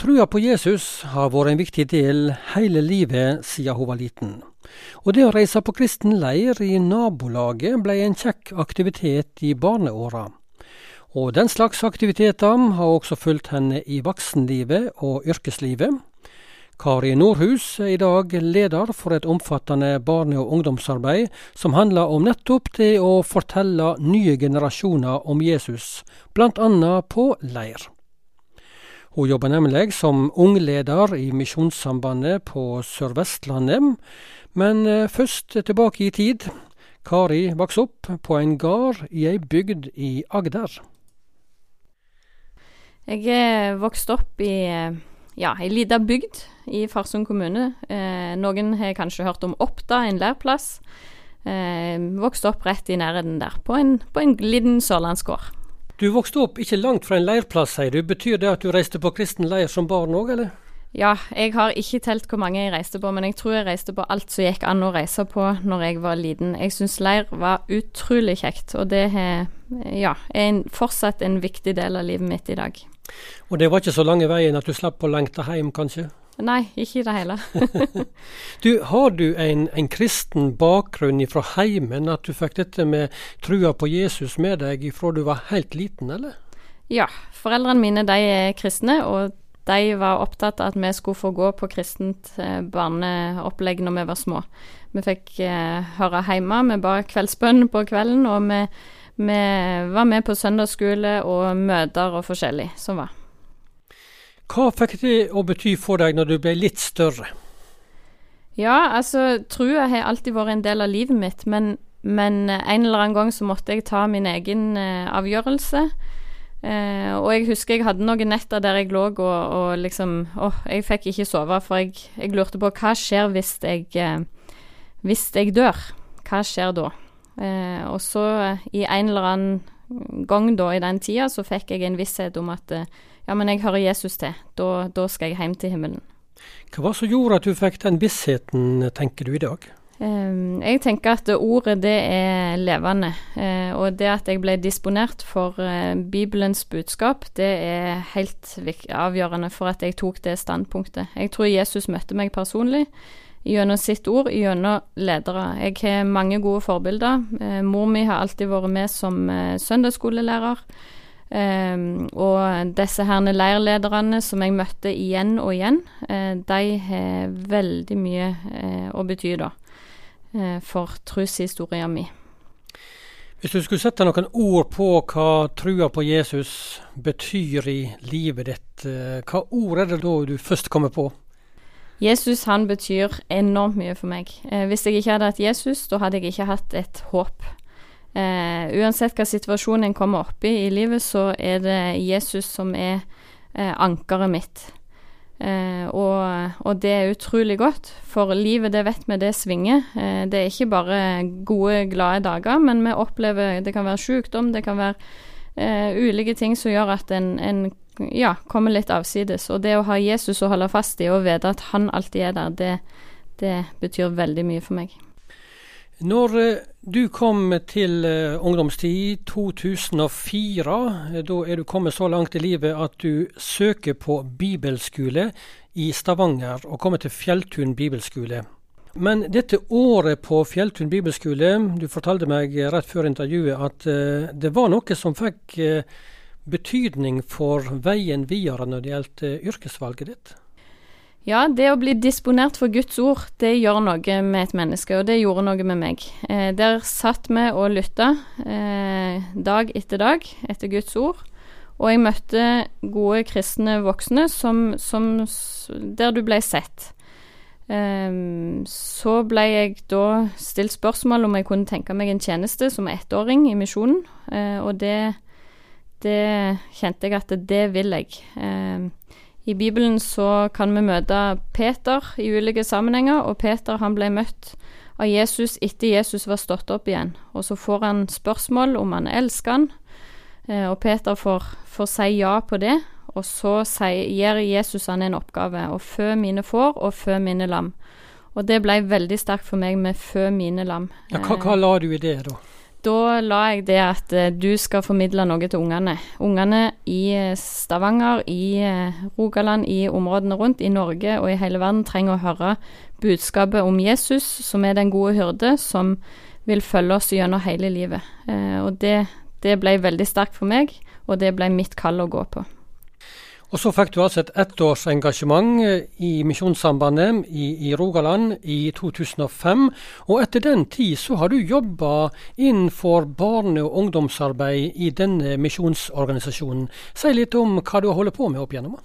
Trua på Jesus har vært en viktig del hele livet siden hun var liten. Og det å reise på kristen leir i nabolaget ble en kjekk aktivitet i barneåra. Og den slags aktiviteter har også fulgt henne i voksenlivet og yrkeslivet. Kari Nordhus er i dag leder for et omfattende barne- og ungdomsarbeid som handler om nettopp det å fortelle nye generasjoner om Jesus, bl.a. på leir. Hun jobber nemlig som ungleder i Misjonssambandet på Sør-Vestlandet, men eh, først tilbake i tid. Kari vokste opp på en gard i ei bygd i Agder. Jeg vokste opp i ja, ei lita bygd i Farsund kommune. Eh, noen har kanskje hørt om Oppda, en leirplass. Eh, vokste opp rett i nærheten der, på en, på en liten sørlandsgård. Du vokste opp ikke langt fra en leirplass, sier du. Betyr det at du reiste på kristen leir som barn òg, eller? Ja, jeg har ikke telt hvor mange jeg reiste på, men jeg tror jeg reiste på alt som gikk an å reise på når jeg var liten. Jeg syns leir var utrolig kjekt, og det er, ja, er en, fortsatt en viktig del av livet mitt i dag. Og det var ikke så lange veien at du slapp å lengte hjem, kanskje? Nei, ikke i det hele. du, har du en, en, kristen bakgrunn fra heimen, at du fikk dette med trua på Jesus med deg fra du var helt liten, eller? Ja, foreldrene mine de er kristne, og de var opptatt av at vi skulle få gå på kristent eh, barneopplegg når vi var små. Vi fikk eh, høre hjemme, vi ba kveldsbønn på kvelden, og vi, vi var med på søndagsskole og møter og forskjellig som var. Hva fikk det å bety for deg når du ble litt større? Ja, altså trua har alltid vært en del av livet mitt, men, men en eller annen gang så måtte jeg ta min egen eh, avgjørelse. Eh, og jeg husker jeg hadde noen netter der jeg lå og, og liksom Åh, jeg fikk ikke sove, for jeg, jeg lurte på hva skjer hvis jeg, eh, hvis jeg dør? Hva skjer da? og så i en eller annen gang da i den tida så fikk jeg en visshet om at ja, men jeg hører Jesus til. Da, da skal jeg hjem til himmelen. Hva var det som gjorde at du fikk den vissheten, tenker du i dag? Um, jeg tenker at ordet det er levende. Uh, og det at jeg ble disponert for uh, Bibelens budskap, det er helt avgjørende for at jeg tok det standpunktet. Jeg tror Jesus møtte meg personlig gjennom sitt ord, gjennom ledere. Jeg har mange gode forbilder. Eh, mor mi har alltid vært med som søndagsskolelærer. Um, og disse herne leirlederne som jeg møtte igjen og igjen, uh, de har veldig mye uh, å bety da, uh, for troshistoria mi. Hvis du skulle sette noen ord på hva trua på Jesus betyr i livet ditt, hva ord er det da du først kommer på? Jesus han betyr enormt mye for meg. hvis jeg ikke hadde hatt Jesus, da hadde jeg ikke hatt et håp. Eh, uansett hva situasjonen en kommer opp i i livet, så er det Jesus som er eh, ankeret mitt. Uh, og, og, det er utrolig godt, for livet, det vet vi, det svinger. det er ikke bare gode, glade dager, men vi opplever Det kan være sykdom, det kan være ulike ting som gjør at en, en ja, kommer litt avsides. Og det å ha Jesus å holde fast i og vite at han alltid er der, det, det betyr veldig mye for meg. Når eh, du kom til eh, ungdomstid 2004, eh, da er du kommet så langt i livet at du søker på bibelskole i Stavanger, og kommer til Fjelltun bibelskole. Men dette året på Fjelltun bibelskole, du fortalte meg rett før intervjuet at det var noe som fikk betydning for veien videre når det gjelder yrkesvalget ditt? Ja, det å bli disponert for Guds ord, det gjør noe med et menneske, og det gjorde noe med meg. Eh, der satt vi og lytta eh, dag etter dag etter Guds ord, og jeg møtte gode kristne voksne som, som, der du ble sett. Eh, så ble jeg da stilt spørsmål om jeg kunne tenke meg en tjeneste som ettåring i misjonen, eh, og det, det kjente jeg at det vil jeg. Eh, i Bibelen så kan vi møte Peter i ulike sammenhenger, og Peter han ble møtt av Jesus etter Jesus var stått opp igjen. Og så får han spørsmål om han elsker han, eh, og Peter får, får si ja på det. Og så gir Jesus han en oppgave, å fø mine får og fø mine lam. Og det ble veldig sterkt for meg med fø mine lam. Ja, hva, hva la du i det, da? Da la jeg det at eh, du skal formidle noe til ungene. Ungene i eh, Stavanger, i eh, Rogaland, i områdene rundt, i Norge og i hele verden trenger å høre budskapet om Jesus, som er den gode hyrde, som vil følge oss gjennom hele livet. og det, det ble veldig sterkt for meg, og det ble mitt kall å gå på. Og så fikk du altså et ettårsengasjement eh, i Misjonssambandet i, i, Rogaland i 2005. Og etter den tid så har du jobba innenfor barne- og ungdomsarbeid i denne misjonsorganisasjonen. Si litt om hva du har holdt på med opp igjennom.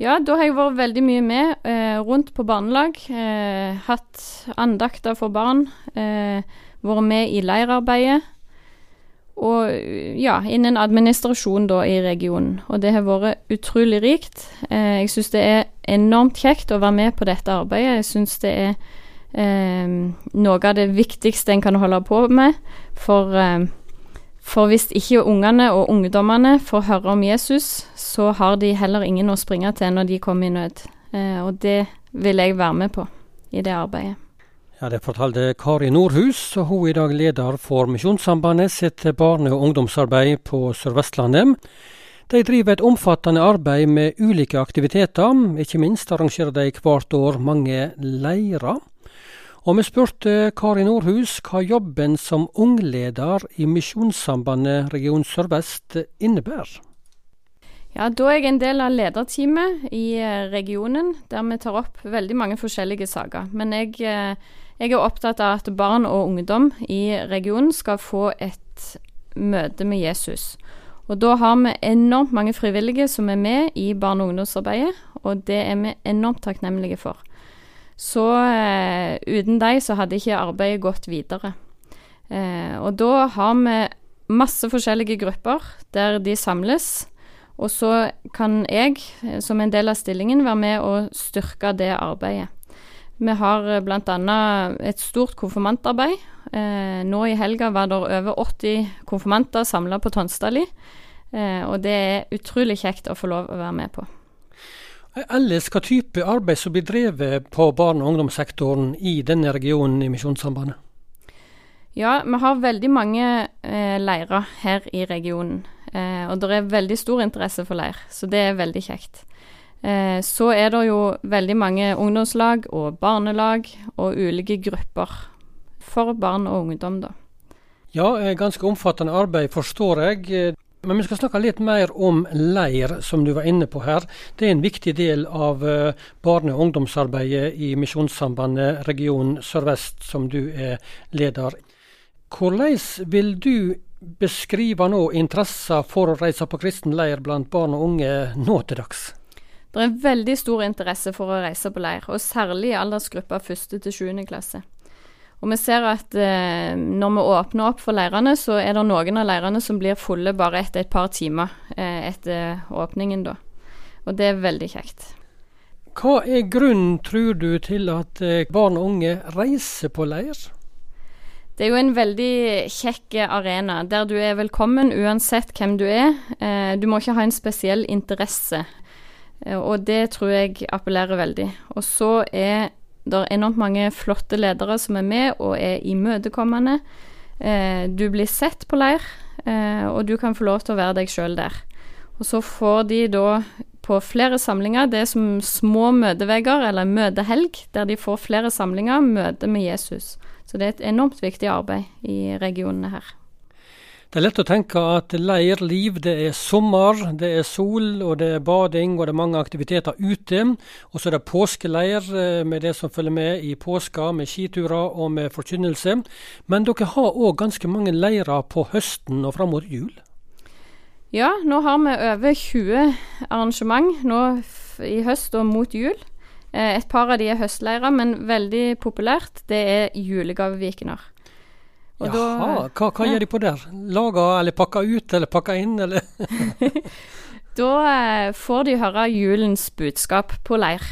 Ja, da har jeg vært veldig mye med eh, rundt på barnelag. Eh, hatt andakter for barn. Eh, vært med i leirarbeidet. Og ja, innen administrasjon da i regionen. Og det har vært utrolig rikt. Eh, jeg syns det er enormt kjekt å være med på dette arbeidet. Jeg syns det er eh, noe av det viktigste en kan holde på med. For, eh, for hvis ikke ungene og ungdommene får høre om Jesus, så har de heller ingen å springe til når de kommer i nød. Eh, og det vil jeg være med på i det arbeidet. Ja, Det fortalte Kari Nordhus, og hun er i dag leder for Misjonssambandet sitt barne- og ungdomsarbeid på Sør-Vestlandet. De driver et omfattende arbeid med ulike aktiviteter, ikke minst arrangerer de hvert år mange leirer. Og vi spurte Kari Nordhus hva jobben som ungleder i Misjonssambandet region Sør-Vest innebærer. Ja, Da er jeg en del av lederteamet i eh, regionen, der vi tar opp veldig mange forskjellige saker. Men jeg eh, jeg er opptatt av at barn og ungdom i regionen skal få et møte med Jesus. Og da har vi enormt mange frivillige som er med i barne- og ungdomsarbeidet, og det er vi enormt takknemlige for. Så eh, uten dem så hadde ikke arbeidet gått videre. Eh, og da har vi masse forskjellige grupper der de samles. Og så kan jeg, som en del av stillingen, være med å styrke det arbeidet. Vi har eh, bl.a. et stort konfirmantarbeid. Eh, nå i helga var det over 80 konfirmanter samla på Tonstadli. Eh, og det er utrolig kjekt å få lov å være med på. Ellers, hva type arbeid som blir drevet på barne- og ungdomssektoren i denne regionen i Misjonssambandet? Ja, vi har veldig mange eh, leirer her i regionen. Eh, og det er veldig stor interesse for leir, så det er veldig kjekt. Eh, så er det jo veldig mange ungdomslag og barnelag og ulike grupper for barn og ungdom, da. Ja, eh, ganske omfattende arbeid, forstår jeg. Men vi skal snakke litt mer om leir, som du var inne på her. Det er en viktig del av barne- og ungdomsarbeidet i Misjonssambandet region Sør-Vest, som du er leder. Hvordan vil du beskrive nå interessen for å reise på kristen leir blant barn og unge nå til dags? Det er veldig stor interesse for å reise på leir, og særlig i aldersgruppa 1. til 7. klasse. Og vi ser at eh, når vi åpner opp for leirene, så er det noen av leirene som blir fulle bare etter et par timer eh, etter åpningen, da. Og det er veldig kjekt. Hva er grunnen, tror du, til at eh, barn og unge reiser på leir? Det er jo en veldig kjekk arena, der du er velkommen uansett hvem du er. Eh, du må ikke ha en spesiell interesse Eh, og det tror jeg appellerer veldig. Og så er det enormt mange flotte ledere som er med og er imøtekommende. Eh, du blir sett på leir, og du kan få lov til å være deg sjøl der. Og så får de da på flere samlinger, det er som små møtevegger, eller møtehelg, der de får flere samlinger, møte med Jesus. Så det er et enormt viktig arbeid i regionene her. Det er lett å tenke at leirliv det er sommer, det er sol og det er bading og det er mange aktiviteter ute. Og så er det påskeleir eh, med det som følger med i påska, med skiturer og med forkynnelse. Men dere har òg ganske mange leirer på høsten og fram mot jul? Ja, nå har vi over 20 arrangement nå i høst og mot jul. Eh, et par av de er høstleirer, men veldig populært det er julegavevikener. Og Jaha, da, hva, hva ja. gjør de på der? Lager eller pakker ut eller pakker inn, eller? da eh, får de høre julens budskap på leir.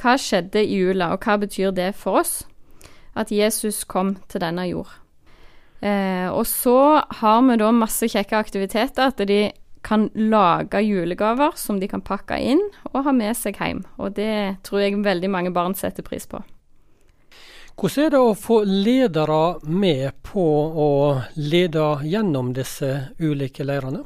Hva skjedde i jula, og hva betyr det for oss? At Jesus kom til denne jord. Eh, og så har vi da masse kjekke aktiviteter. At de kan lage julegaver som de kan pakke inn og ha med seg hjem. Og det tror jeg veldig mange barn setter pris på. Hvordan er det å få ledere med på å lede gjennom disse ulike leirene?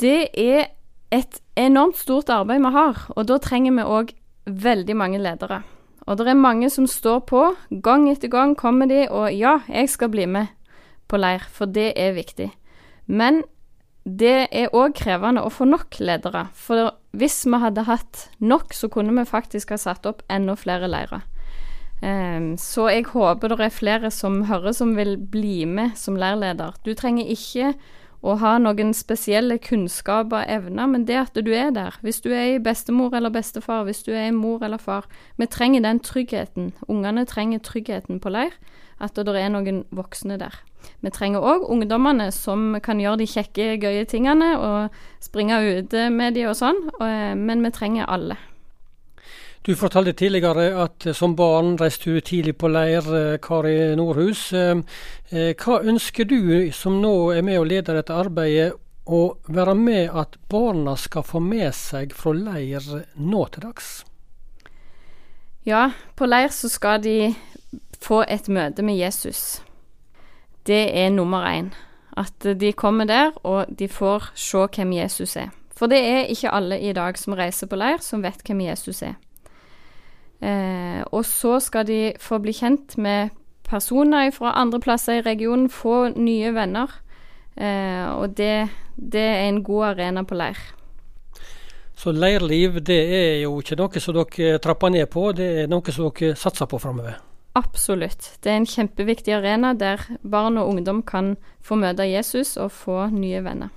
Det er et enormt stort arbeid vi har, og da trenger vi òg veldig mange ledere. Og det er mange som står på. Gang etter gang kommer de, og ja, jeg skal bli med på leir, for det er viktig. Men det er òg krevende å få nok ledere. For hvis vi hadde hatt nok, så kunne vi faktisk ha satt opp enda flere leirer. Um, så jeg håper det er flere som hører som vil bli med som leirleder. Du trenger ikke å ha noen spesielle kunnskaper evner, men det at du er der. Hvis du er bestemor eller bestefar, hvis du er mor eller far. Vi trenger den tryggheten. Ungene trenger tryggheten på leir. At det er noen voksne der. Vi trenger òg ungdommene som kan gjøre de kjekke, gøye tingene og springe ute med de og sånn, men vi trenger alle. Du fortalte tidligere at som barn reiste du tidlig på leir, eh, Kari Nordhus. Eh, eh, hva ønsker du, som nå er med og leder dette arbeidet, å være med at barna skal få med seg fra leir nå til dags? Ja, på leir så skal de få et møte med Jesus. Det er nummer én. At de kommer der, og de får se hvem Jesus er. For det er ikke alle i dag som reiser på leir, som vet hvem Jesus er. Eh, og så skal de få bli kjent med personer fra andre plasser i regionen, få nye venner. Eh, og det, det, er en god arena på leir. Så leirliv det er jo ikke noe som dere trapper ned på, det er noe som dere satser på framover? Absolutt. Det er en kjempeviktig arena der barn og ungdom kan få møte Jesus og få nye venner.